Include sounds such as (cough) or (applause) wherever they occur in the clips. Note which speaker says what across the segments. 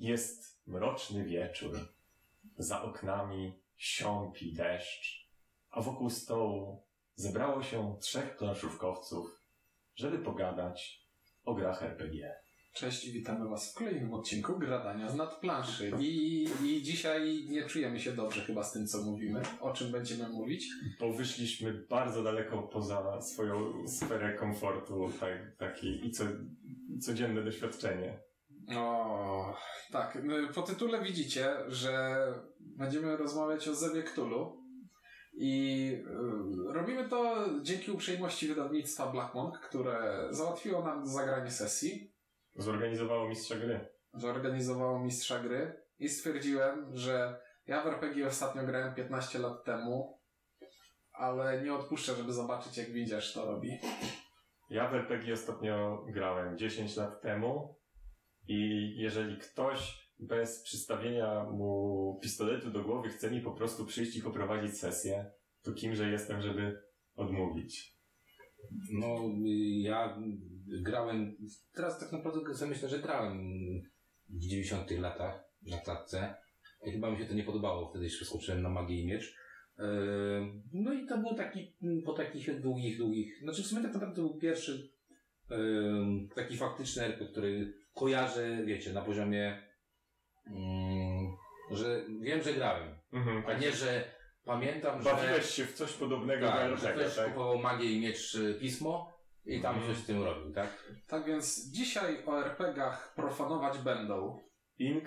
Speaker 1: Jest mroczny wieczór. Za oknami siąpi deszcz, a wokół stołu zebrało się trzech planszówkowców, żeby pogadać o grach RPG.
Speaker 2: Cześć witamy Was w kolejnym odcinku Gradania z nadplanszy. I, I dzisiaj nie czujemy się dobrze chyba z tym, co mówimy. O czym będziemy mówić?
Speaker 1: Bo wyszliśmy bardzo daleko poza swoją sferę komfortu, tak, taki i co, codzienne doświadczenie.
Speaker 2: O, tak. y, Po tytule widzicie, że będziemy rozmawiać o Zewie Cthulhu. I y, robimy to dzięki uprzejmości wydawnictwa Black Monk, które załatwiło nam zagranie sesji.
Speaker 1: Zorganizowało mistrza gry.
Speaker 2: zorganizowało mistrza gry i stwierdziłem, że ja w RPG ostatnio grałem 15 lat temu, ale nie odpuszczę, żeby zobaczyć, jak widzisz to robi.
Speaker 1: Ja w RPG ostatnio grałem 10 lat temu i jeżeli ktoś bez przystawienia mu pistoletu do głowy chce mi po prostu przyjść i poprowadzić sesję, to kimże jestem, żeby odmówić.
Speaker 3: No, ja grałem, teraz tak naprawdę sobie myślę, że grałem w 90 latach na klatce. Chyba mi się to nie podobało, wtedy jeszcze skoczyłem na magię i miecz. Yy, No i to był taki, po takich długich, długich, znaczy w sumie tak naprawdę to był pierwszy yy, taki faktyczny RPG, który kojarzę, wiecie, na poziomie, yy, że wiem, że grałem.
Speaker 1: Mhm,
Speaker 3: A nie, że pamiętam, że...
Speaker 1: Bawiłeś się w coś podobnego do
Speaker 3: Tak, że
Speaker 1: RPG,
Speaker 3: ktoś
Speaker 1: tak?
Speaker 3: kupował magię i miecz y, pismo i tam
Speaker 1: Mhm.
Speaker 3: coś z tym robił, tak?
Speaker 2: Tak więc dzisiaj o RPGach profanować będą,
Speaker 1: Ink?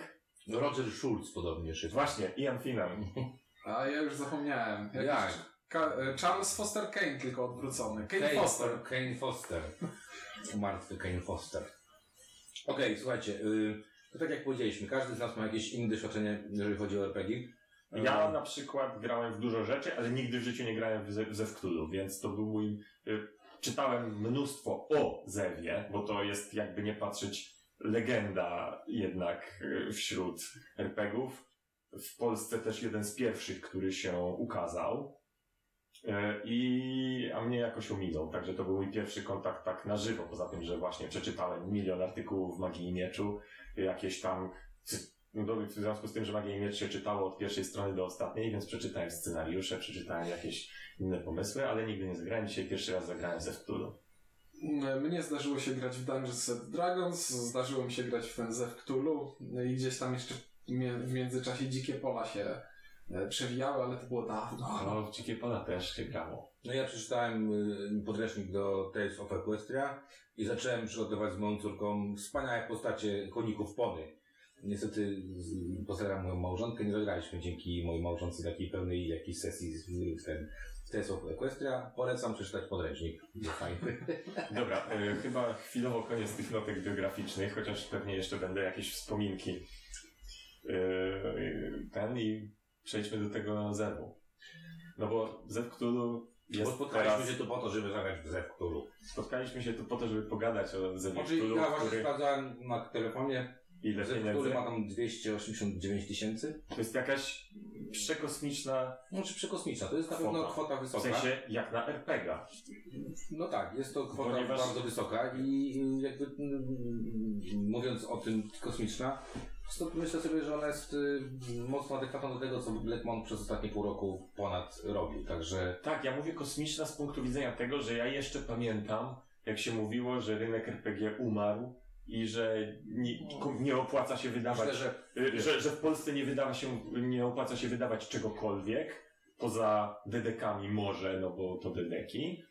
Speaker 3: Roger Schulz podobnie szybko.
Speaker 1: Właśnie, Ian Finnan. (laughs)
Speaker 2: a ja już zapomniałem. Jakiś
Speaker 3: Jak?
Speaker 2: Ka- e, Charles Foster Kane, tylko odwrócony. Kane, Foster.
Speaker 3: Kane Foster. Martwy Kane Foster. Okej, słuchajcie, y, to tak jak powiedzieliśmy, każdy z nas ma jakieś inne doświadczenie, jeżeli chodzi o RPG.
Speaker 1: Ja
Speaker 3: Y,
Speaker 1: na przykład grałem w dużo rzeczy, ale nigdy w życiu nie grałem w Ze- w więc to był mój... y, Czytałem mnóstwo o Zewie, bo to jest jakby nie patrzeć legenda jednak y, wśród RPGów. W Polsce też jeden z pierwszych, który się ukazał. Y, I, a mnie jakoś ominął, także to był mój pierwszy kontakt tak na żywo, poza tym, że właśnie przeczytałem milion artykułów w Magii i Mieczu, jakieś tam no w związku z tym, że Magię i Miecz się czytało od pierwszej strony do ostatniej, więc przeczytałem scenariusze, przeczytałem jakieś inne pomysły, ale nigdy nie zagrałem. Dzisiaj pierwszy raz zagrałem ze Cthulhu.
Speaker 2: M- Mnie zdarzyło się grać w Dungeons and Dragons, zdarzyło mi się grać w NZ w Cthulhu no i gdzieś tam jeszcze w międzyczasie Dzikie Pola się e, przewijały, ale to było dawno.
Speaker 1: No, w Dzikie Pola też się grało.
Speaker 3: No ja przeczytałem y, podręcznik do Tales of Equestria i zacząłem przygotować z moją córką wspaniałe postacie koników pony. Niestety pozdrawiam moją małżonkę, nie zagraliśmy dzięki mojej małżonce takiej pełnej jakiejś sesji z, ten, Tales of Equestria. Polecam przeczytać podręcznik. Fajny. (laughs)
Speaker 1: Dobra, y, chyba chwilowo koniec tych notek biograficznych, chociaż pewnie jeszcze będę jakieś wspominki y, ten i przejdźmy do tego Zewu. No bo Zew Cthulhu
Speaker 3: Bo
Speaker 1: jest
Speaker 3: spotkaliśmy
Speaker 1: teraz...
Speaker 3: się tu po to, żeby zagrać w Zew Cthulhu.
Speaker 1: Spotkaliśmy się tu po to, żeby pogadać o Zewie
Speaker 3: Znaczy,
Speaker 1: Cthulhu,
Speaker 3: ja właśnie
Speaker 1: który...
Speaker 3: sprawdzałem na telefonie,
Speaker 1: Ile
Speaker 3: Zew? Cthulhu ma tam 289 tysięcy.
Speaker 1: To jest jakaś przekosmiczna
Speaker 3: No czy przekosmiczna, to jest na pewno
Speaker 1: Kwota.
Speaker 3: kwota
Speaker 1: W
Speaker 3: wysoka.
Speaker 1: sensie jak na RPG.
Speaker 3: No tak, jest to kwota
Speaker 1: Ponieważ-
Speaker 3: bardzo wysoka i jakby mm, mówiąc o tym kosmiczna, myślę sobie, że ona jest y, mocno adekwatna do tego, co Blackmon przez ostatnie pół roku ponad robił. Także
Speaker 1: Tak, ja mówię kosmiczna z punktu widzenia tego, że ja jeszcze pamiętam, jak się mówiło, że rynek RPG umarł i że nie, nie opłaca się wydawać,
Speaker 3: myślę, że
Speaker 1: y, że, że w Polsce nie wydawa się, nie opłaca się wydawać czegokolwiek, poza dedekami może, no bo to dedeki.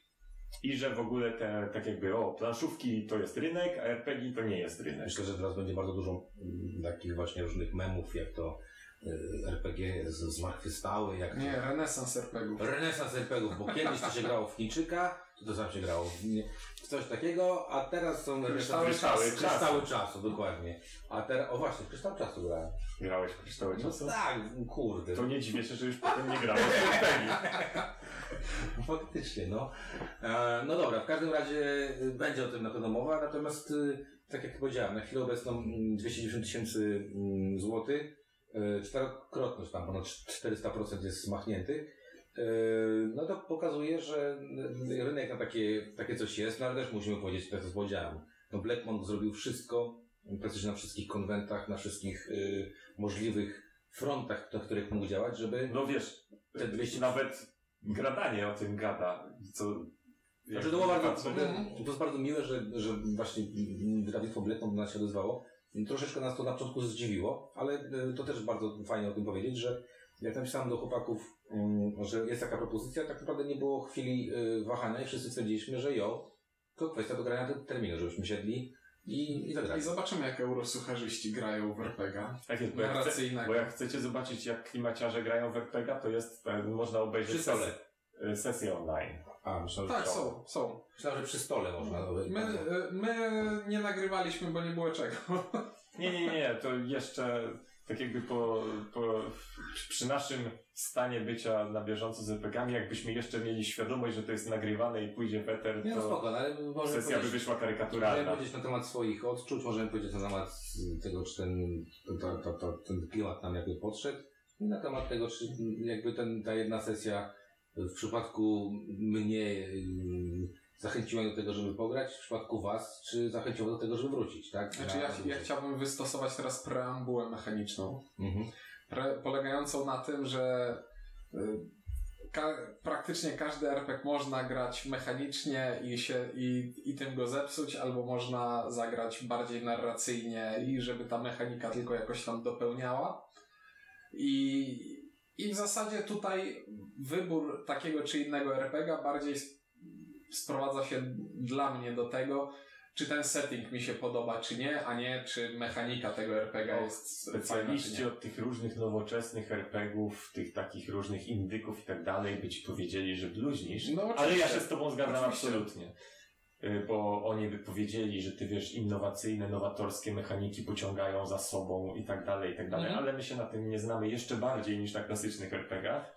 Speaker 1: I że w ogóle te, tak jakby, o, planszówki to jest rynek, a RPG to nie jest rynek.
Speaker 3: myślę, że teraz będzie bardzo dużo mm, takich właśnie różnych memów, jak to y, RPG z- zmartwychwstały, jak to
Speaker 2: Nie, renesans RPGów.
Speaker 3: Renesans RPGów, bo kiedyś to się grało w Chińczyka, to to zawsze grało w, nie- w coś takiego, a teraz są
Speaker 2: Kryształy
Speaker 3: renesansowe-
Speaker 1: czasu.
Speaker 3: kryształy czasu, dokładnie. A teraz, o właśnie, kryształ czasu grałem.
Speaker 1: Grałeś w kryształy
Speaker 3: No
Speaker 1: czasu?
Speaker 3: tak, kurde.
Speaker 1: To nie dziwię się, że już potem nie grałeś w RPG. (laughs)
Speaker 3: Faktycznie, no. E, no dobra, w każdym razie y, będzie o tym na pewno mowa, natomiast y, tak jak powiedziałem, na chwilę obecną mm, 290 tysięcy mm, złotych, y, czterokrotność tam, ponad 400% jest zmachnięty. Y, No to pokazuje, że rynek na takie, takie coś jest, no ale też musimy powiedzieć, tak jak powiedziałem, no Blackmon zrobił wszystko, praktycznie na wszystkich konwentach, na wszystkich y, możliwych frontach, na których mógł działać, żeby
Speaker 1: No wiesz,
Speaker 3: Te 200
Speaker 1: nawet gradanie o tym gada, co...
Speaker 3: Znaczy to było bardzo, to jest bardzo miłe, że, że właśnie wydawnictwo Biletną do nas się odezwało. Troszeczkę nas to na początku zdziwiło, ale y, to też bardzo fajnie o tym powiedzieć, że jak napisałem do chłopaków, że jest taka propozycja, tak naprawdę nie było chwili y, wahania i wszyscy stwierdziliśmy, że jo, tylko kwestia dogrania te- terminu, żebyśmy siedli i, i
Speaker 2: I
Speaker 3: zagrali.
Speaker 2: zobaczymy, jak eurosucharzyści grają w RPG.
Speaker 1: Tak jest, bo jak, chce, bo jak chcecie zobaczyć, jak klimaciarze grają w RPG, to jest, e, można obejrzeć
Speaker 3: Przy stole.
Speaker 1: sesję, e, sesję online.
Speaker 3: A, myślałem,
Speaker 2: Tak, są, są.
Speaker 3: Myślałem, że przy stole można.
Speaker 2: My, y, my nie nagrywaliśmy, bo nie było czego.
Speaker 1: Nie, nie, nie, to jeszcze tak jakby po, po, przy naszym stanie bycia na bieżąco z RPG-ami, jakbyśmy jeszcze mieli świadomość, że to jest nagrywane i pójdzie weter,
Speaker 3: Nie no
Speaker 1: to
Speaker 3: spoko, no, ale możemy
Speaker 1: sesja by wyszła
Speaker 3: możemy
Speaker 1: karykaturalna.
Speaker 3: powiedzieć na temat swoich odczuć, możemy powiedzieć na temat tego, czy ten, ta, ta, ta, ten klimat nam jakby podszedł i na temat tego, czy jakby ten, ta jedna sesja w przypadku mnie yy, zachęciła do tego, żeby pograć, w przypadku was, czy zachęciła do tego, żeby wrócić, tak?
Speaker 2: Znaczy, ja, ja chciałbym wystosować teraz preambułę mechaniczną.
Speaker 3: Mhm.
Speaker 2: Pre, polegającą na tym, że y, ka, praktycznie każdy RPG można grać mechanicznie i, się, i, i tym go zepsuć, albo można zagrać bardziej narracyjnie i żeby ta mechanika tylko jakoś tam dopełniała. I, i w zasadzie tutaj wybór takiego czy innego RPG bardziej sprowadza się dla mnie do tego, czy ten setting mi się podoba, czy nie, a nie czy mechanika tego RPG
Speaker 1: Och,
Speaker 2: jest fajna, czy
Speaker 1: Specjaliści od tych różnych nowoczesnych RPGów, tych takich różnych indyków i tak dalej, by ci powiedzieli, że bluźnisz.
Speaker 2: No,
Speaker 1: Ale ja się z tobą zgadzam
Speaker 2: Oczywiście.
Speaker 1: absolutnie. Y, Bo oni by powiedzieli, że ty wiesz, innowacyjne, nowatorskie mechaniki pociągają za sobą i tak dalej, i tak dalej,
Speaker 2: Mhm.
Speaker 1: ale my się na tym nie znamy jeszcze bardziej niż na klasycznych RPG-ach.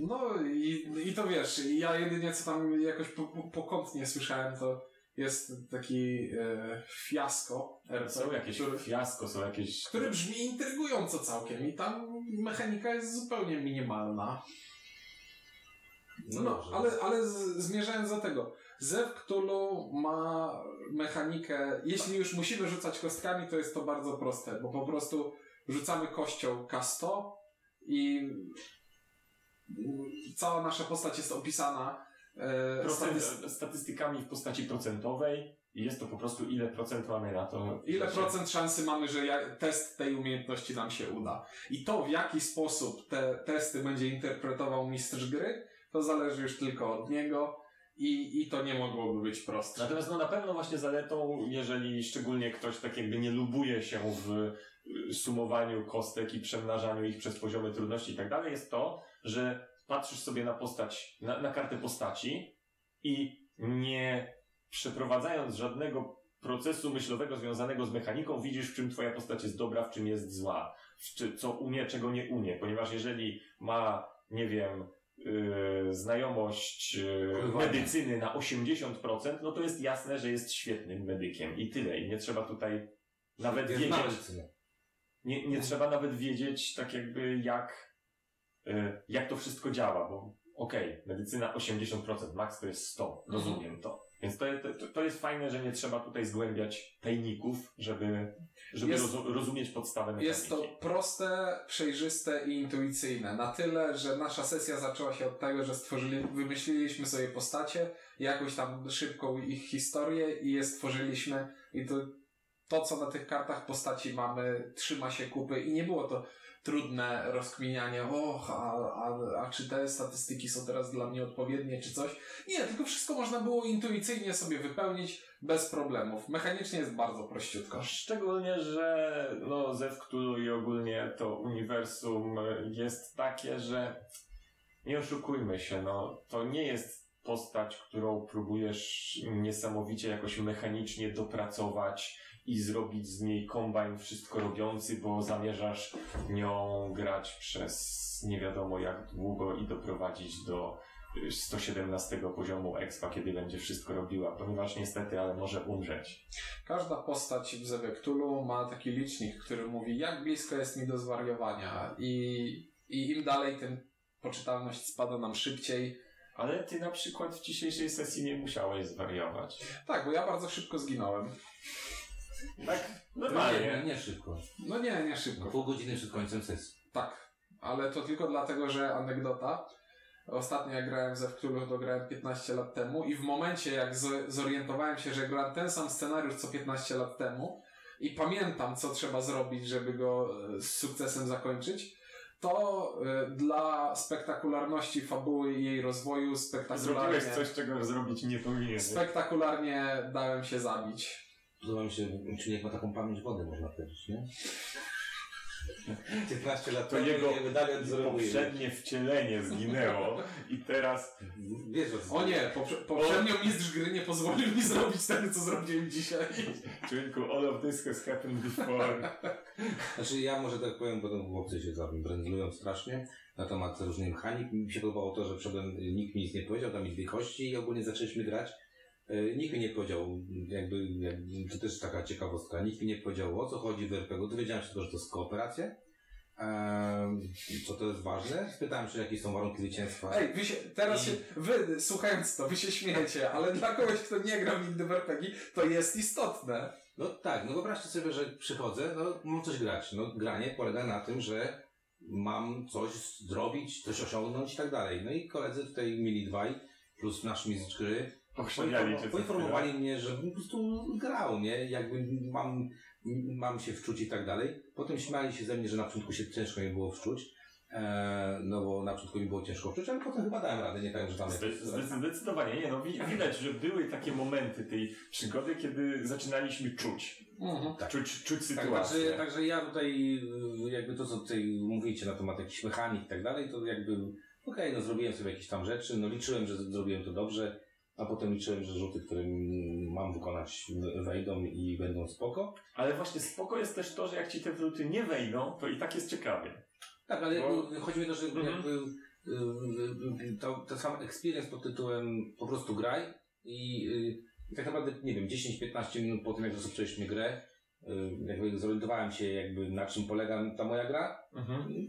Speaker 2: No i, i to wiesz, ja jedynie co tam jakoś po, po, pokątnie słyszałem, to jest taki e, fiasko RPG,
Speaker 1: Są jakieś
Speaker 2: który,
Speaker 1: fiasko, są jakieś...
Speaker 2: który brzmi intrygująco całkiem i tam mechanika jest zupełnie minimalna. No,
Speaker 3: dobrze.
Speaker 2: ale, ale z, zmierzając do tego, Zew Cthulhu ma mechanikę, jeśli już musimy rzucać kostkami, to jest to bardzo proste, bo po prostu rzucamy kością K100 i cała nasza postać jest opisana e, statyst-
Speaker 1: statystykami w postaci procentowej i jest to po prostu ile procent mamy na to.
Speaker 2: Ile
Speaker 1: się-
Speaker 2: procent szansy mamy, że ja, test tej umiejętności nam się uda? I to, w jaki sposób te testy będzie interpretował mistrz gry, to zależy już tylko od niego i, i to nie mogłoby być prostsze.
Speaker 1: Natomiast no na pewno właśnie zaletą, jeżeli szczególnie ktoś tak jakby nie lubuje się w y, sumowaniu kostek i przemnażaniu ich przez poziomy trudności i tak dalej, jest to, że patrzysz sobie na postać, na, na kartę postaci i nie przeprowadzając żadnego procesu myślowego związanego z mechaniką, widzisz, w czym twoja postać jest dobra, w czym jest zła, w czy, co umie, czego nie umie, ponieważ jeżeli ma, nie wiem, yy, znajomość yy, medycyny na 80%, no to jest jasne, że jest świetnym medykiem i tyle. I nie trzeba tutaj nawet wiedzieć, nie, nie trzeba nawet wiedzieć tak jakby jak, jak to wszystko działa, bo okej, medycyna 80%, max to jest 100, rozumiem to. Więc to, to, to jest fajne, że nie trzeba tutaj zgłębiać tajników, żeby, żeby
Speaker 2: Jest-
Speaker 1: rozu, rozumieć podstawę mechaniki.
Speaker 2: Jest to proste, przejrzyste i intuicyjne. Na tyle, że nasza sesja zaczęła się od tego, że stworzyli, wymyśliliśmy sobie postacie, jakąś tam szybką ich historię i je stworzyliśmy i to, to co na tych kartach postaci mamy, trzyma się kupy i nie było to trudne rozkminianie, och, a, a, a czy te statystyki są teraz dla mnie odpowiednie, czy coś. Nie, tylko wszystko można było intuicyjnie sobie wypełnić bez problemów. Mechanicznie jest bardzo prościutko.
Speaker 1: Szczególnie, że no, Zew Cthulhu i ogólnie to uniwersum jest takie, że nie oszukujmy się, no, to nie jest postać, którą próbujesz niesamowicie jakoś mechanicznie dopracować i zrobić z niej kombajn wszystko robiący, bo zamierzasz nią grać przez nie wiadomo jak długo i doprowadzić do y, 117 poziomu expa, kiedy będzie wszystko robiła, ponieważ niestety, ale może umrzeć.
Speaker 2: Każda postać w Zewie Cthulhu ma taki licznik, który mówi, jak blisko jest mi do zwariowania i, i im dalej, tym poczytalność spada nam szybciej.
Speaker 1: Ale ty na przykład w dzisiejszej sesji nie musiałeś zwariować.
Speaker 2: Tak, bo ja bardzo szybko zginąłem.
Speaker 1: Tak,
Speaker 3: Nie,
Speaker 1: normalnie.
Speaker 3: nie szybko.
Speaker 2: No nie, nie szybko.
Speaker 3: Pół godziny przed końcem sesji.
Speaker 2: Tak, ale to tylko dlatego, że anegdota. Ostatnio jak grałem ze Cthulhu, to grałem 15 lat temu i w momencie jak z- zorientowałem się, że grałem ten sam scenariusz co 15 lat temu i pamiętam co trzeba zrobić, żeby go e, z sukcesem zakończyć, to e, dla spektakularności fabuły i jej rozwoju spektakularnie,
Speaker 1: Zrobiłeś coś, czego zrobić nie powinieneś.
Speaker 2: spektakularnie dałem się zabić.
Speaker 3: Podoba mi się, czyli jak ma taką pamięć wody, można powiedzieć, nie? (laughs) 15 lat
Speaker 1: To jego poprzednie wcielenie zginęło i teraz
Speaker 3: Wiesz o
Speaker 2: O nie, poprze- poprzednio mistrz gry nie pozwolił mi zrobić tego, co zrobiłem dzisiaj.
Speaker 1: człowieku, all of this has happened before. (laughs)
Speaker 3: Znaczy ja może tak powiem, bo tam chłopcy się zabrędlują strasznie na temat różnych mechanik. Mi się podobało to, że wszedłem, nikt mi nic nie powiedział, tam mi dwie kości i ogólnie zaczęliśmy grać. E, Nikt mi nie powiedział, jakby, jakby, to też taka ciekawostka, nikt mi nie powiedział o co chodzi w RPG. Dowiedziałem się tylko, że to jest kooperacja. Ehm, co to jest ważne? Spytałem się, jakie są warunki zwycięstwa.
Speaker 2: Ej, wy się, teraz się, wy, słuchając to, wy się śmiejecie, ale dla kogoś, kto nie grał nigdy w RPG, to jest istotne.
Speaker 3: No tak, no wyobraźcie sobie, że przychodzę, no mam coś grać. No granie polega na tym, że mam coś zrobić, coś osiągnąć i tak dalej. No i koledzy tutaj mieli dwaj, plus nasz mistrz gry,
Speaker 1: Cię.
Speaker 3: poinformowali mnie, że po prostu grał, nie? Jakby mam, mam się wczuć i tak dalej. Potem śmiali się ze mnie, że na początku się ciężko mi było wczuć. E, no bo na początku mi było ciężko wczuć, ale potem chyba dałem radę, nie tak, że tam
Speaker 1: Zde- zde- Zdecydowanie, nie no, wi- widać, że były takie momenty tej przygody, kiedy zaczynaliśmy czuć.
Speaker 2: Mhm.
Speaker 1: Czuć, czuć
Speaker 3: Tak,
Speaker 1: sytuację.
Speaker 3: także, także ja tutaj, y, jakby to, co tutaj mówicie na temat jakichś mechanik i tak dalej, to jakby, okej, no zrobiłem sobie jakieś tam rzeczy, no liczyłem, że zrobiłem to dobrze, a potem liczyłem, że rzuty, które mam wykonać wejdą i będą spoko.
Speaker 1: Ale właśnie spoko jest też to, że jak ci te wróty nie wejdą, to i tak jest ciekawie.
Speaker 3: Tak, ale
Speaker 1: Bo-
Speaker 3: y, chodzi mi o to, że
Speaker 1: Mhm.
Speaker 3: jakby y, y, to, to sam experience pod tytułem po prostu graj i y, tak naprawdę, nie wiem, 10-15 minut po tym, jak rozpoczęliśmy grę, y, jakby zorientowałem się jakby na czym polega ta moja gra,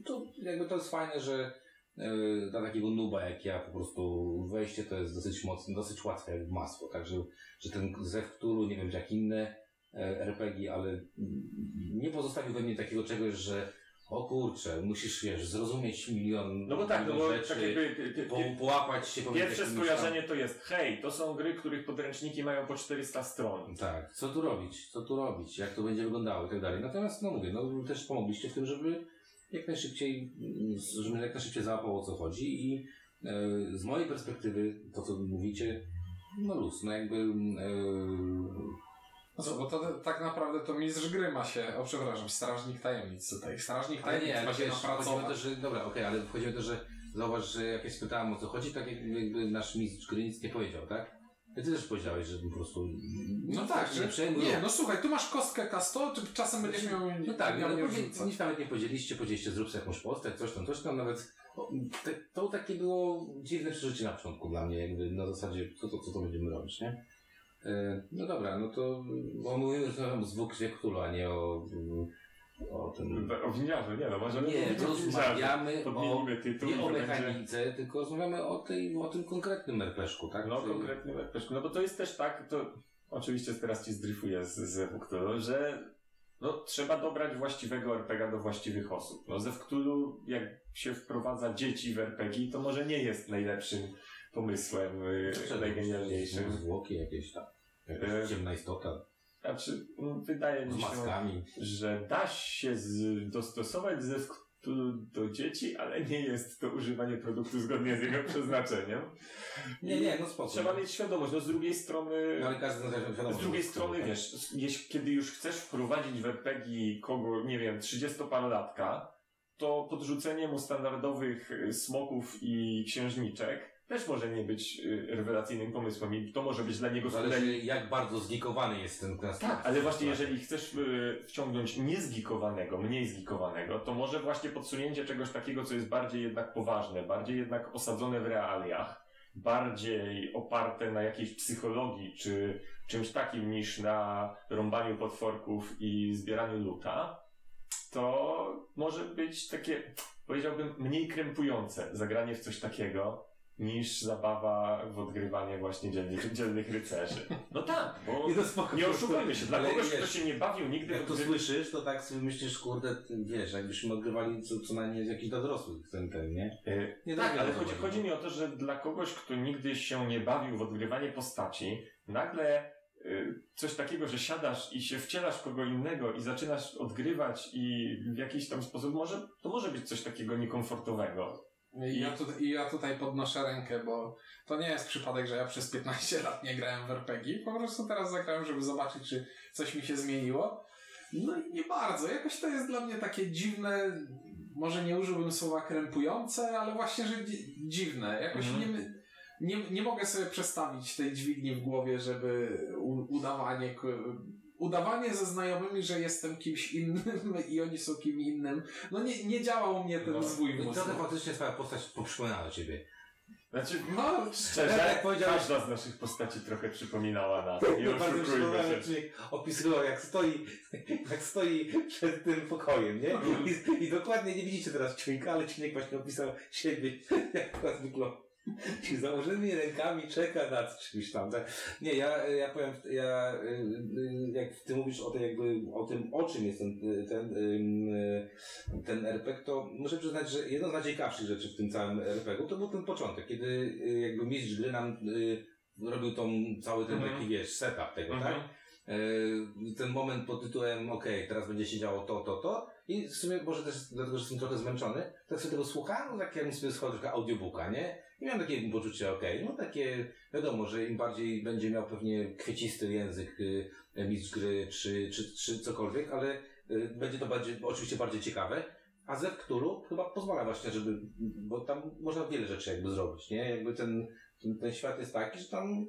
Speaker 3: to jakby to jest fajne, że yy, dla takiego nuba jak ja po prostu wejście to jest dosyć mocne, dosyć łatwe jak masło, także że ten zew Cthulhu, nie wiem jak inne e, RPG, ale nie pozostawił we mnie takiego czegoś, że o kurczę, musisz wiesz, zrozumieć milion,
Speaker 1: No bo tak, no bo
Speaker 3: rzeczy,
Speaker 1: tak jakby ty-
Speaker 3: po, połapać się
Speaker 1: pierwsze skojarzenie to jest hej, to są gry, których podręczniki mają po 400 stron.
Speaker 3: Tak, co tu robić, co tu robić, jak to będzie wyglądało i tak dalej. Natomiast, no mówię, no też pomogliście w tym, żeby jak najszybciej, mm, żeby jak najszybciej załapało o co chodzi i e, z mojej perspektywy, to co mówicie, no luz, no jakby e,
Speaker 2: No co, bo to tak naprawdę to mistrz gry ma się, o przepraszam, strażnik tajemnic tutaj. Strażnik
Speaker 3: ale
Speaker 2: tajemnic
Speaker 3: nie,
Speaker 2: ma
Speaker 3: ale
Speaker 2: się napracować.
Speaker 3: że, dobra, okej, ale chodzi o to, że zauważ, że jak ja spytałem o co chodzi, tak jakby nasz mistrz gry nic nie powiedział, tak? Ty też powiedziałeś, że po prostu
Speaker 2: No tak,
Speaker 3: nie
Speaker 2: że, nie, no słuchaj, tu masz kostkę K100, czy czasem będziesz miał
Speaker 3: No tak,
Speaker 2: miał
Speaker 3: ale nic nawet nie powiedzieliście, powiedzieliście zrób sobie jakąś postać, coś tam, coś tam, nawet te, to takie było dziwne przeżycie na początku dla mnie, jakby na zasadzie, co to, co to będziemy robić, nie? E, no dobra, no to, bo mówimy że o zwykłych Cthulhu, a nie o, o tym...
Speaker 1: O winiarze, nie no, możemy
Speaker 3: Nie, rozmawiamy o,
Speaker 1: tytuł
Speaker 3: nie o
Speaker 1: będzie...
Speaker 3: mechanice, tylko rozmawiamy o, tej, o tym konkretnym RPG-ku, tak?
Speaker 1: No
Speaker 3: Czyli-
Speaker 1: konkretny RPG. No bo to jest też tak, to oczywiście teraz ci zdryfuję z, z Cthulhu, że no, trzeba dobrać właściwego RPG do właściwych osób. No ze Cthulhu, jak się wprowadza dzieci w RPG, to może nie jest najlepszym pomysłem, y, najgenialniejszym.
Speaker 3: Zwłoki jakieś tam, jakaś
Speaker 1: E,
Speaker 3: ciemna istota,
Speaker 1: Znaczy, mm, wydaje mi się,
Speaker 3: maskami.
Speaker 1: że da się z, dostosować ze Cthulhu do dzieci, ale nie jest to używanie produktu zgodnie z jego przeznaczeniem.
Speaker 3: Nie, nie, no spoko.
Speaker 1: Trzeba mieć świadomość, no z drugiej strony...
Speaker 3: No ale każdy zna wiadomo.
Speaker 1: Z drugiej
Speaker 3: że-
Speaker 1: strony,
Speaker 3: tak.
Speaker 1: wiesz, jeśli, kiedy już chcesz wprowadzić w RPG kogo, nie wiem, 30-parolatka, to podrzucenie mu standardowych y, smoków i księżniczek też może nie być y, rewelacyjnym pomysłem i to może być dla niego.
Speaker 3: Zależy jak bardzo zgikowany jest ten klas.
Speaker 1: Tak, ale właśnie jeżeli chcesz y, wciągnąć niezgikowanego, mniej zgikowanego, to może właśnie podsunięcie czegoś takiego, co jest bardziej jednak poważne, bardziej jednak osadzone w realiach, bardziej oparte na jakiejś psychologii czy czymś takim niż na rąbaniu potworków i zbieraniu luta, to może być takie, powiedziałbym, mniej krępujące zagranie w coś takiego niż zabawa w odgrywanie właśnie dzielnych, (laughs) dzielnych rycerzy. No tak, bo
Speaker 3: I to spoko.
Speaker 1: nie oszukujmy się, dla kogoś,
Speaker 3: wiesz,
Speaker 1: kto się nie bawił nigdy
Speaker 3: Jak
Speaker 1: w
Speaker 3: to
Speaker 1: odgry-
Speaker 3: słyszysz, to tak sobie myślisz, kurde, ty, wiesz, jakbyśmy odgrywali co, co najmniej jakiś dla dorosłych ten, ten, nie?
Speaker 1: Y,
Speaker 3: Nie
Speaker 1: tak, ale
Speaker 3: nie
Speaker 1: chodzi,
Speaker 3: chodzi.
Speaker 1: mi o to, że dla kogoś, kto nigdy się nie bawił w odgrywanie postaci, nagle y, coś takiego, że siadasz i się wcielasz w kogo innego i zaczynasz odgrywać i w jakiś tam sposób może, to może być coś takiego niekomfortowego.
Speaker 2: I ja, tutaj, I ja tutaj podnoszę rękę, bo to nie jest przypadek, że ja przez 15 lat nie grałem w RPG. Po prostu teraz zagrałem, żeby zobaczyć, czy coś mi się zmieniło. No i nie bardzo. Jakoś to jest dla mnie takie dziwne, może nie użyłbym słowa krępujące, ale właśnie, że dzi- dziwne. Jakoś
Speaker 1: Mhm.
Speaker 2: nie, nie, nie mogę sobie przestawić tej dźwigni w głowie, żeby udawanie, udawanie ze znajomymi, że jestem kimś innym (laughs) i oni są kim innym. No nie, nie działał u mnie ten
Speaker 1: No,
Speaker 2: zwój
Speaker 3: I
Speaker 2: mózgu.
Speaker 3: trochę faktycznie twoja postać poprzypominała ciebie.
Speaker 1: Znaczy,
Speaker 2: No,
Speaker 1: szczerze,
Speaker 3: Jak powiedziałeś-
Speaker 1: każda z naszych postaci trochę przypominała nas. Nie
Speaker 3: No, bardzo Człowiek opisywał, jak stoi, (laughs) jak stoi przed tym pokojem, nie? I, I dokładnie nie widzicie teraz Człowieka, ale Człowiek właśnie opisał siebie, (laughs) jak akurat wygląda. I założonymi rękami czeka nad czymś tam. Tak? Nie, ja, ja powiem, ja, y, y, jak ty mówisz o, tej jakby, o tym, o czym jest ten, ten, ten RPG, to muszę przyznać, że jedną z najciekawszych rzeczy w tym całym RPG to był ten początek, kiedy y, jakby mistrz gry nam robił tą, cały ten
Speaker 1: Mhm.
Speaker 3: taki, wiesz, setup tego,
Speaker 1: Mhm.
Speaker 3: tak? Ten moment pod tytułem ok, teraz będzie się działo to, to, to i w sumie może też dlatego, że jestem trochę zmęczony, tak sobie tego słuchałem, no tak jakbym sobie słuchał trochę audiobooka, nie? I miałem takie poczucie, ok, no takie, wiadomo, że im bardziej będzie miał pewnie kwiecisty język y, mistrz gry, czy, czy, czy cokolwiek, ale y, będzie to bardziej, oczywiście bardziej ciekawe, a Zew Cthulhu chyba pozwala właśnie, żeby, bo tam można wiele rzeczy jakby zrobić, nie? Jakby ten, ten, ten świat jest taki, że tam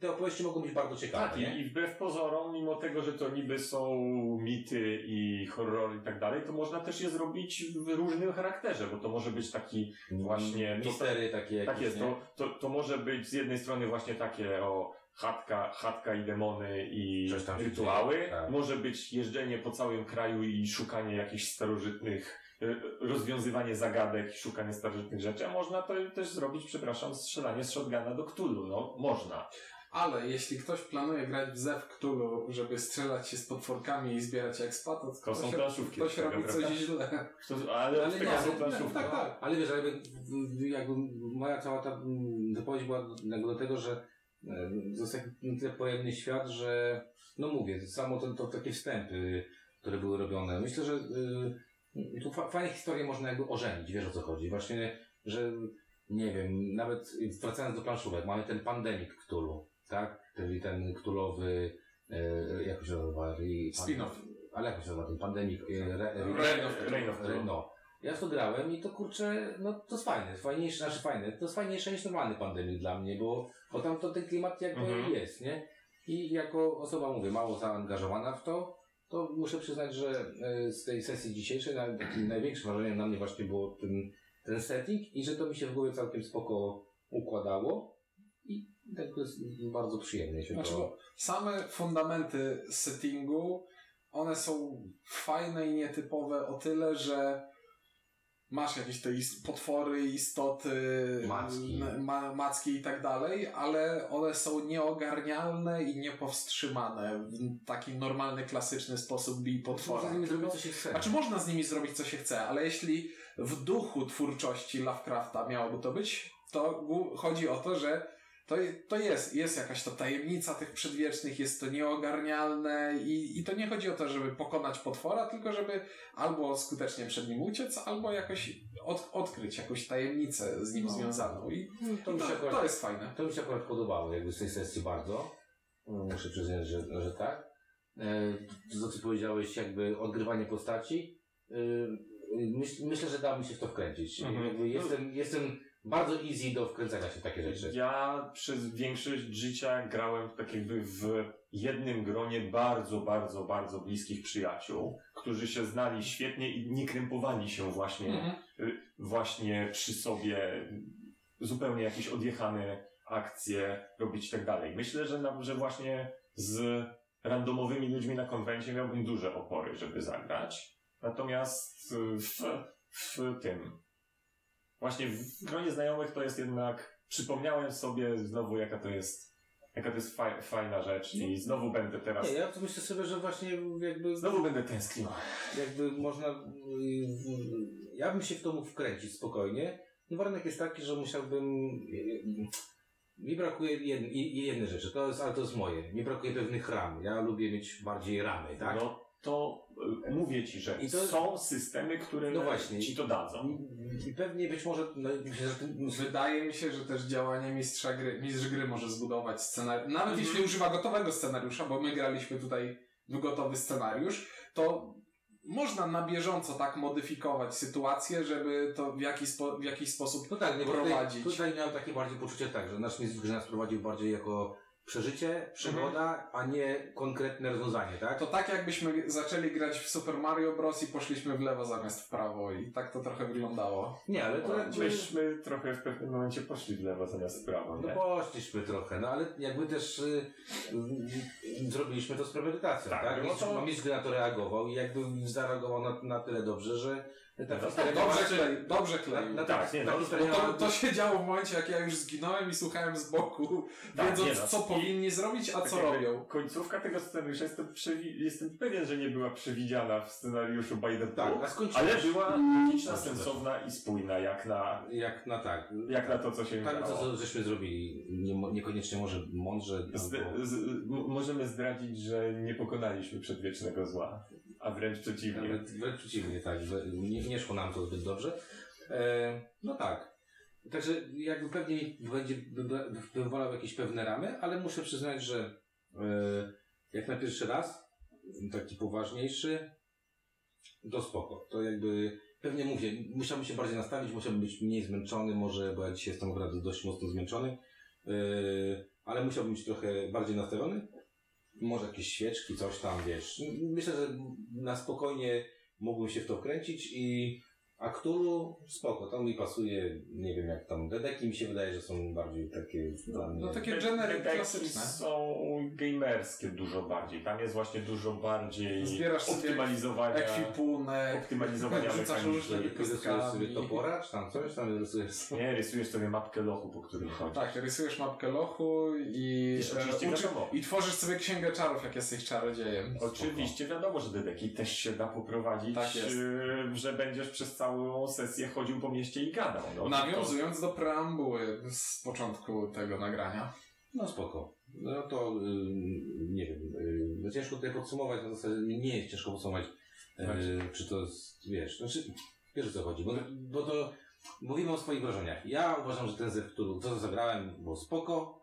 Speaker 3: te opowieści mogą być bardzo ciekawe,
Speaker 1: Tak,
Speaker 3: nie?
Speaker 1: i, wbrew pozorom, mimo tego, że to niby są mity i horror i tak dalej, to można też je zrobić w różnym charakterze, bo to może być taki właśnie... To,
Speaker 3: Mistery takie jakieś,
Speaker 1: tak jest, to, to, to może być z jednej strony właśnie takie o chatka, chatka i demony i rytuały,
Speaker 3: tak.
Speaker 1: może być jeżdżenie po całym kraju i szukanie jakichś starożytnych rozwiązywanie zagadek, szukanie starożytnych rzeczy, a można to też zrobić, przepraszam, strzelanie z shotguna do Cthulhu, no można.
Speaker 2: ale jeśli ktoś planuje grać w Zew Cthulhu, żeby strzelać się z potworkami i zbierać expa, to,
Speaker 1: To są
Speaker 2: się,
Speaker 1: planszówki
Speaker 2: ktoś
Speaker 1: tego,
Speaker 2: robi coś źle.
Speaker 1: To, ale,
Speaker 3: Ale nie,
Speaker 1: są
Speaker 3: ale-
Speaker 1: planszówki.
Speaker 2: tak, tak.
Speaker 3: Ale wiesz, jakby, jakby moja cała ta mm, wypowiedź była do, jakby do tego, że e, taki na tyle pojemny świat, że no mówię, samo to, to takie wstępy, które były robione. Myślę, że y, tu fa- fajne historie można jakby ożenić, wiesz o co chodzi. Właśnie, że nie wiem, nawet wracając do planszówek, mamy ten pandemik Cthulhu, tak? Czyli ten Cthulhowy, e, jak się nazywa?
Speaker 2: Spin-off.
Speaker 3: Ale jak się nazywa? Ten pandemik, e, re, re, no. Ja w to grałem i to kurczę, no to jest fajne, fajniejsze, znaczy fajne, to jest fajniejsze niż normalny pandemik dla mnie, bo, bo tam to ten klimat jakby
Speaker 1: Mhm.
Speaker 3: jest, nie? I jako osoba, mówię, mało zaangażowana w to, to muszę przyznać, że e, z tej sesji dzisiejszej największym wrażeniem na mnie właśnie było ten, ten setting i że to mi się w głowie całkiem spoko układało i tak to jest bardzo przyjemnie się
Speaker 2: Znaczy,
Speaker 3: to...
Speaker 2: same fundamenty settingu, one są fajne i nietypowe o tyle, że masz jakieś te potwory, istoty,
Speaker 3: Macki.
Speaker 2: ma, macki i tak dalej, ale one są nieogarnialne i niepowstrzymane w taki normalny, klasyczny sposób bij potwora.
Speaker 3: Można z nimi zrobić co się chce.
Speaker 2: Znaczy można z nimi zrobić co się chce, ale jeśli w duchu twórczości Lovecrafta miałoby to być, to chodzi o to, że to, to jest, jest jakaś to tajemnica tych przedwiecznych, jest to nieogarnialne i, i to nie chodzi o to, żeby pokonać potwora, tylko żeby albo skutecznie przed nim uciec, albo jakoś od, odkryć jakąś tajemnicę z nim
Speaker 3: No.
Speaker 2: związaną. I
Speaker 3: to,
Speaker 2: to,
Speaker 3: mi się akurat
Speaker 2: to jest fajne.
Speaker 3: To mi się akurat podobało, jakby z tej sesji bardzo. Mm, Muszę przyznać, że, że tak. E, To, co powiedziałeś, jakby odgrywanie postaci. e, Myśl, myślę, że da mi się w to wkręcić.
Speaker 1: Mhm.
Speaker 3: Jakby jestem, jestem bardzo easy do wkręcania się w takie rzeczy.
Speaker 1: Ja przez większość życia grałem tak jakby w jednym gronie bardzo, bardzo, bardzo bliskich przyjaciół, którzy się znali świetnie i nie krępowali się właśnie,
Speaker 2: Mhm.
Speaker 1: właśnie przy sobie, zupełnie jakieś odjechane akcje robić i tak dalej. Myślę, że, na, że właśnie z randomowymi ludźmi na konwencie miałbym duże opory, żeby zagrać. Natomiast w, w tym Właśnie w gronie znajomych to jest jednak przypomniałem sobie znowu, jaka to jest, jaka to jest faj, fajna rzecz i znowu będę teraz,
Speaker 3: Nie, ja myślę sobie, że właśnie jakby,
Speaker 1: znowu będę tęsknił.
Speaker 3: jakby można, y, ja bym się w to mógł wkręcić spokojnie. No warunek jest taki, że musiałbym, mi brakuje jed, jednej rzeczy, to jest, ale to jest moje, mi brakuje pewnych ram. Ja lubię mieć bardziej ramy, tak?
Speaker 1: No to y, mówię ci, że
Speaker 3: I to-
Speaker 1: są systemy, które
Speaker 3: No właśnie.
Speaker 1: ci to dadzą.
Speaker 3: I pewnie być może, no,
Speaker 2: Wydaje mi się, że też działanie mistrza gry, mistrz gry może zbudować scenariusz. Nawet
Speaker 1: Mhm.
Speaker 2: jeśli używa gotowego scenariusza, bo my graliśmy tutaj w gotowy scenariusz, to można na bieżąco tak modyfikować sytuację, żeby to w jakiś, spo, w jakiś sposób
Speaker 3: No tak, nie, tutaj,
Speaker 2: prowadzić.
Speaker 3: tutaj miałem takie bardziej poczucie tak, że nasz mistrz gry nas prowadził bardziej jako przeżycie, przygoda, a nie konkretne rozwiązanie, tak?
Speaker 2: To tak jakbyśmy zaczęli grać w Super Mario Bros. i poszliśmy w lewo zamiast w prawo i tak to trochę wyglądało.
Speaker 3: Nie, ale to jakby...
Speaker 1: Myśmy trochę w pewnym momencie poszli w lewo zamiast w prawo,
Speaker 3: No
Speaker 1: nie?
Speaker 3: poszliśmy trochę, no ale jakby też y, y, zrobiliśmy to z premedytacją,
Speaker 1: Tak,
Speaker 3: tak?
Speaker 1: no to-
Speaker 3: mistrz na to reagował i jakby zareagował na, na tyle dobrze, że ta
Speaker 1: No,
Speaker 3: historia
Speaker 2: Dobrze,
Speaker 3: miała-
Speaker 2: klei, dobrze kleił.
Speaker 3: na, na,
Speaker 1: Tak, nie,
Speaker 3: ta
Speaker 1: no,
Speaker 3: historia
Speaker 2: to, to się działo w momencie, jak ja już zginąłem i słuchałem z boku,
Speaker 1: Tak,
Speaker 2: wiedząc,
Speaker 1: nie no.
Speaker 2: co
Speaker 1: I-
Speaker 2: powinni zrobić, a
Speaker 1: Tak
Speaker 2: co robią.
Speaker 1: Końcówka tego scenariusza jestem, przewi- jestem pewien, że nie była przewidziana w scenariuszu by the
Speaker 3: Tak,
Speaker 1: book, ale była logiczna, sensowna i spójna jak na,
Speaker 3: Jak na tak.
Speaker 1: jak na to, co się
Speaker 3: Tak,
Speaker 1: działo.
Speaker 3: to co żeśmy zrobili. Nie, niekoniecznie może mądrze.
Speaker 1: Z,
Speaker 3: albo-
Speaker 1: z, m- możemy zdradzić, że nie pokonaliśmy przedwiecznego zła, a wręcz przeciwnie.
Speaker 3: Wręcz, wręcz przeciwnie, tak. że Nie, nie szło nam to zbyt dobrze. E, no tak. Także jakby pewnie będzie, wolał jakieś pewne ramy, ale muszę przyznać, że e, jak na pierwszy raz, taki poważniejszy, to spoko. To jakby, pewnie mówię, musiałbym się bardziej nastawić, musiałbym być mniej zmęczony, może, bo ja dzisiaj jestem naprawdę dość mocno zmęczony, e, ale musiałbym być trochę bardziej nastawiony. Może jakieś świeczki, coś tam, wiesz. Myślę, że na spokojnie mógłbym się w to wkręcić i a Cthulhu spoko, to mi pasuje, nie wiem jak tam, Dedeki mi się wydaje, że są bardziej takie dla mnie.
Speaker 2: No takie genery klasyczne.
Speaker 1: są gamerskie dużo bardziej. Tam jest właśnie dużo bardziej
Speaker 2: Zbierasz sobie
Speaker 1: optymalizowania,
Speaker 2: Ekwipunek,
Speaker 1: optymalizowania (laughs)
Speaker 2: rzucasz różne
Speaker 3: Rysujesz sobie topora, czy tam coś, tam rysujesz
Speaker 1: Nie, rysujesz sobie mapkę lochu, po którym chodzisz.
Speaker 2: Tak, rysujesz mapkę lochu i,
Speaker 1: Wiesz, oczywiście
Speaker 2: e, uczy,
Speaker 1: wiadomo.
Speaker 2: i tworzysz sobie księgę czarów, jak jesteś czarodziejem.
Speaker 1: Oczywiście wiadomo, że dedeki też się da poprowadzić,
Speaker 2: Tak jest.
Speaker 1: y, że będziesz przez całą sesję chodził po mieście i gadał. No,
Speaker 2: Nawiązując do preambuły z początku tego nagrania.
Speaker 3: No spoko. No to y, nie wiem, y, ciężko tutaj podsumować, na zasadzie nie jest ciężko podsumować, y, czy to jest, wiesz, znaczy, wiesz o co chodzi, bo, bo to mówimy o swoich wrażeniach. Ja uważam, że ten zew, który, to co zagrałem, było spoko.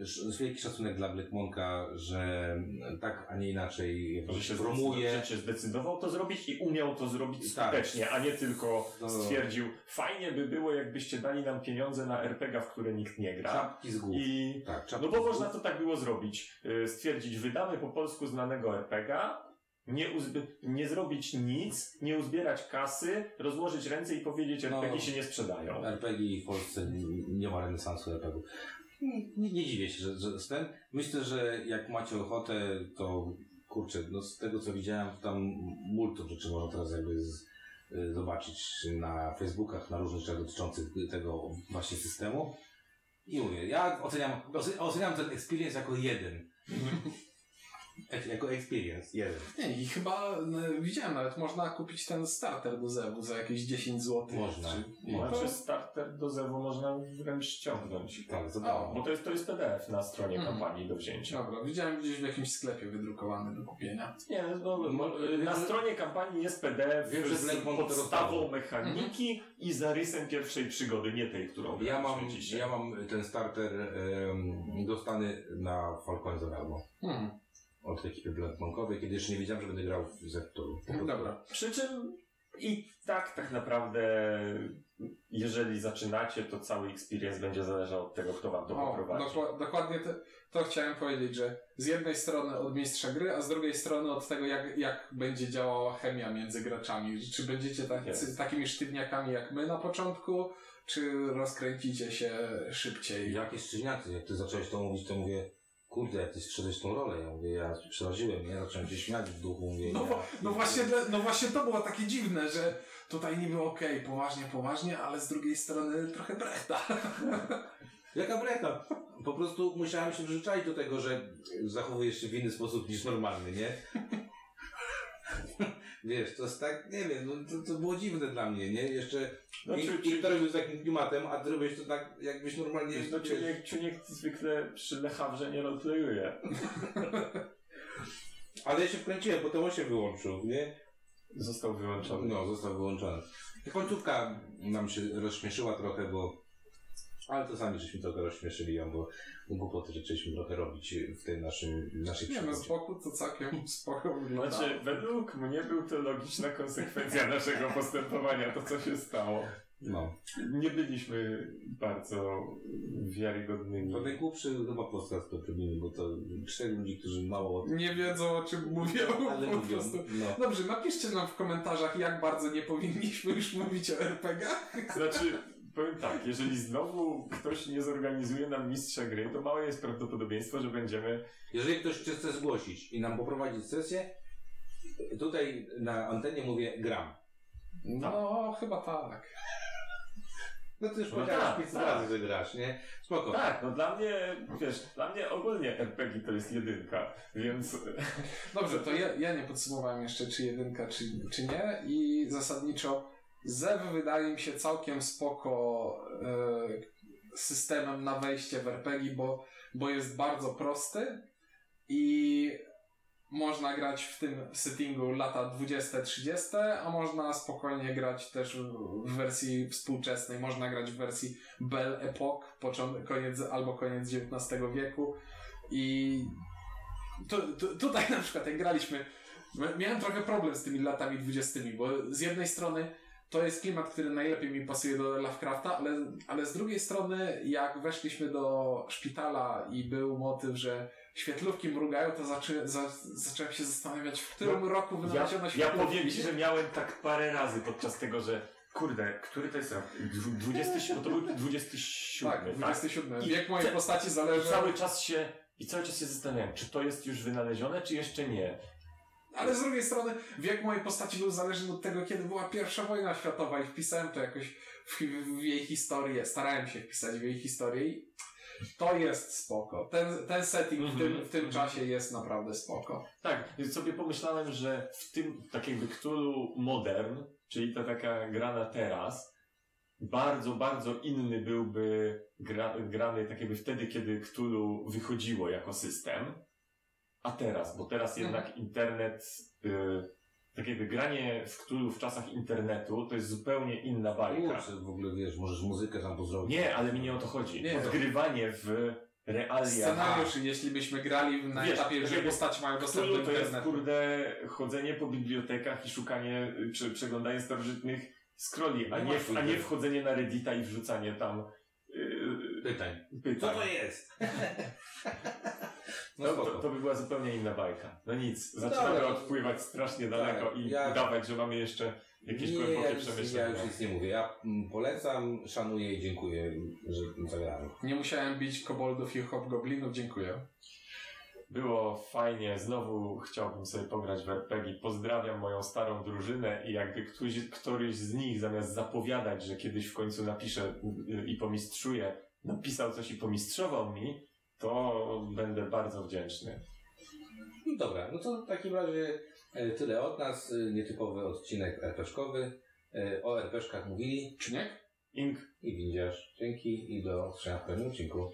Speaker 3: Sz- wielki szacunek dla Black Monka, że tak, a nie inaczej
Speaker 1: że się,
Speaker 3: promuje.
Speaker 1: zdecydował, że się zdecydował to zrobić i umiał to zrobić
Speaker 3: Tak.
Speaker 1: skutecznie, a nie tylko
Speaker 3: No.
Speaker 1: stwierdził, fajnie by było, jakbyście dali nam pieniądze na RPG, w które nikt nie gra.
Speaker 3: Czapki z głów.
Speaker 1: I
Speaker 3: Tak, czapki
Speaker 1: no bo można to tak było zrobić. Y, Stwierdzić, wydamy po polsku znanego RPGa, nie, uzby- nie zrobić nic, nie uzbierać kasy, rozłożyć ręce i powiedzieć,
Speaker 3: No.
Speaker 1: RPG się nie sprzedają.
Speaker 3: RPG w Polsce nie ma renesansu RPG. Nie, nie dziwię się, że, że z ten. Myślę, że jak macie ochotę, to kurczę, no z tego co widziałem, tam multum rzeczy można teraz jakby z, y, zobaczyć na Facebookach, na różnych rzeczach dotyczących tego właśnie systemu. I mówię, ja oceniam, oce- oceniam ten experience jako jeden. (laughs) Jako experience, jeden.
Speaker 2: Nie, i chyba no, widziałem nawet, można kupić ten starter do Zewu za jakieś 10 zł.
Speaker 3: Można.
Speaker 2: Czy,
Speaker 3: Można.
Speaker 1: Znaczy starter do Zewu można wręcz ściągnąć.
Speaker 3: Tak, za darmo.
Speaker 1: Bo to jest, to jest PDF na stronie
Speaker 2: Mhm.
Speaker 1: kampanii do wzięcia.
Speaker 2: Dobra, widziałem gdzieś w jakimś sklepie wydrukowany do kupienia.
Speaker 1: Nie, no,
Speaker 3: Mo-
Speaker 1: na
Speaker 3: wiem, że-
Speaker 1: stronie kampanii jest PDF
Speaker 3: Wiem,
Speaker 1: z
Speaker 3: to
Speaker 1: podstawą
Speaker 3: rozdawał.
Speaker 1: mechaniki i zarysem pierwszej przygody, nie tej, którą
Speaker 3: Ja mam,
Speaker 1: dzisiaj.
Speaker 3: ja mam ten starter um, dostany na Falcon za darmo.
Speaker 2: Hmm.
Speaker 3: Od ekipy Black Monkowej, kiedy jeszcze nie wiedziałem, że będę grał w Zeptoru.
Speaker 2: Dobra.
Speaker 1: Przy czym i tak tak naprawdę jeżeli zaczynacie, to cały experience będzie zależał od tego, kto wam to
Speaker 2: O,
Speaker 1: poprowadzi.
Speaker 2: dokła- dokładnie te, to chciałem powiedzieć, że z jednej strony od mistrza gry, a z drugiej strony od tego, jak, jak będzie działała chemia między graczami. Czy będziecie tak, takimi sztywniakami jak my na początku, czy rozkręcicie się szybciej.
Speaker 3: Jakie szczeniacy, jak ty zacząłeś to mówić, to mówię, kurde, jak ty sprzedałeś tą rolę, ja mówię, ja przeraziłem, nie? Zacząłem się śmiać w duchu, mówię,
Speaker 2: No,
Speaker 3: ja,
Speaker 2: no, właśnie, no właśnie to było takie dziwne, że tutaj niby okej, poważnie, poważnie, ale z drugiej strony trochę brechta. (laughs)
Speaker 3: Jaka breka? Po prostu musiałem się przyzwyczaić do tego, że zachowujesz się w inny sposób niż normalny, nie? Wiesz, to jest tak, nie wiem, no, to, to było dziwne dla mnie, nie? Jeszcze
Speaker 1: No,
Speaker 3: i,
Speaker 1: czy- czy-
Speaker 3: z takim klimatem, a ty robisz to tak, jakbyś normalnie...
Speaker 1: No Czuniek, Czuniek zwykle przy Lechawrze nie roleplayuje. (laughs)
Speaker 3: Ale ja się wkręciłem, bo to się wyłączył, nie?
Speaker 1: Został wyłączony.
Speaker 3: No, został wyłączony. I końcówka nam się rozśmieszyła trochę, bo... Ale to sami żeśmy trochę rozśmieszyli ją, bo głupoty zaczęliśmy trochę robić w tej naszej, naszej
Speaker 2: Nie no, z boku to całkiem spoko wygląda.
Speaker 1: Znaczy, według mnie był to logiczna konsekwencja (laughs) naszego postępowania, to co się stało.
Speaker 3: No.
Speaker 1: Nie byliśmy bardzo wiarygodnymi.
Speaker 3: To najgłupszy chyba podcast to robimy, bo to cztery ludzi, którzy mało...
Speaker 2: Nie wiedzą o czym mówią (laughs)
Speaker 3: Ale
Speaker 2: po
Speaker 3: lubią.
Speaker 2: prostu.
Speaker 3: No.
Speaker 2: Dobrze, napiszcie nam w komentarzach, jak bardzo nie powinniśmy już mówić o RPG-ach.
Speaker 1: Znaczy, powiem tak, jeżeli znowu ktoś nie zorganizuje nam mistrza gry, to małe jest prawdopodobieństwo, że będziemy...
Speaker 3: Jeżeli ktoś chce chce zgłosić i nam poprowadzić sesję, tutaj na antenie mówię gram.
Speaker 2: No, chyba tak.
Speaker 3: No ty już
Speaker 1: No
Speaker 3: powiedziałeś
Speaker 1: tak,
Speaker 3: 500
Speaker 1: tak.
Speaker 3: razy, że grasz, nie? Spoko.
Speaker 1: Tak, no dla mnie, wiesz, dla mnie ogólnie RPG to jest jedynka, więc...
Speaker 2: Dobrze, to ja, ja nie podsumowałem jeszcze, czy jedynka, czy, czy nie. I zasadniczo Zew wydaje mi się całkiem spoko e, systemem na wejście w RPG, bo, bo jest bardzo prosty i można grać w tym settingu lata 20-30, a można spokojnie grać też w- wersji współczesnej. Można grać w wersji Belle Epoque, koniec albo koniec XIX wieku. I tu, tu, tutaj na przykład jak graliśmy, miałem trochę problem z tymi latami dwudziestymi, bo z jednej strony to jest klimat, który najlepiej mi pasuje do Lovecrafta, ale, ale z drugiej strony jak weszliśmy do szpitala i był motyw, że świetlówki mrugają, to za, zacząłem się zastanawiać, w którym roku
Speaker 1: Ja,
Speaker 2: wynaleziono
Speaker 1: ja
Speaker 2: świetlówki.
Speaker 1: powiem Ci, że miałem tak parę razy podczas tego, że kurde, który to jest rok? Dwu- 27, bo to był 27, (laughs)
Speaker 2: Tak,
Speaker 1: tak?
Speaker 2: 27.
Speaker 1: I
Speaker 2: Wiek mojej postaci
Speaker 1: I
Speaker 2: zależy...
Speaker 1: cały czas się, i cały czas się zastanawiałem, czy to jest już wynalezione, czy jeszcze nie.
Speaker 2: Ale z drugiej strony wiek mojej postaci był zależny od tego, kiedy była pierwsza wojna światowa i wpisałem to jakoś w, w jej historię. Starałem się wpisać w jej historię i to jest spoko. Ten, ten setting w tym, w tym
Speaker 1: Mhm.
Speaker 2: czasie jest naprawdę spoko.
Speaker 1: Tak, więc sobie pomyślałem, że w tym, tak jakby Cthulhu Modern, czyli ta taka gra na teraz, bardzo, bardzo inny byłby gra, grany tak jakby wtedy, kiedy Cthulhu wychodziło jako system, a teraz, bo teraz
Speaker 2: Mhm.
Speaker 1: jednak internet, y, tak jakby granie w Cthulhu w czasach internetu to jest zupełnie inna bajka.
Speaker 3: Kurczę, w ogóle wiesz, możesz muzykę tam pozdrowić.
Speaker 1: Nie, ale mi nie o to chodzi.
Speaker 2: Nie,
Speaker 1: Odgrywanie w realiach.
Speaker 2: Scenariusz, jeśli byśmy grali na
Speaker 1: Wiesz,
Speaker 2: etapie, że postaci mają dostęp do
Speaker 1: Cthulhu to jest,
Speaker 2: internetu.
Speaker 1: kurde, chodzenie po bibliotekach i szukanie, y, czy przeglądanie starożytnych scrolli, a
Speaker 3: Nie
Speaker 1: nie, a nie wchodzenie na Reddita i wrzucanie tam yy,
Speaker 3: Pytań.
Speaker 1: pytań.
Speaker 3: Co to jest? (laughs) No
Speaker 1: To, to, to by była zupełnie inna bajka. No nic,
Speaker 3: No
Speaker 1: zaczynamy
Speaker 3: dobra.
Speaker 1: odpływać strasznie daleko
Speaker 3: Tak,
Speaker 1: i
Speaker 3: ja-
Speaker 1: udawać, że mamy jeszcze jakieś
Speaker 3: nie,
Speaker 1: głębokie
Speaker 3: ja już, ja
Speaker 1: przemyślenia.
Speaker 3: już nic nie mówię. Ja mm, polecam, szanuję i dziękuję, że zagrałem.
Speaker 2: Nie musiałem bić koboldów i hobgoblinów, dziękuję.
Speaker 1: Było fajnie, znowu chciałbym sobie pograć w RPG. Pozdrawiam moją starą drużynę i jakby któryś, któryś z nich zamiast zapowiadać, że kiedyś w końcu napiszę y, i pomistrzuję, napisał coś i pomistrzował mi, to będę bardzo wdzięczny.
Speaker 3: No dobra, no to w takim razie e, tyle od nas. e, Nietypowy odcinek RPG-kowy. E, O RPG-kach mówili
Speaker 2: Czy nie?
Speaker 1: Ink
Speaker 3: i widzisz. Dzięki i do usłyszenia w kolejnym odcinku.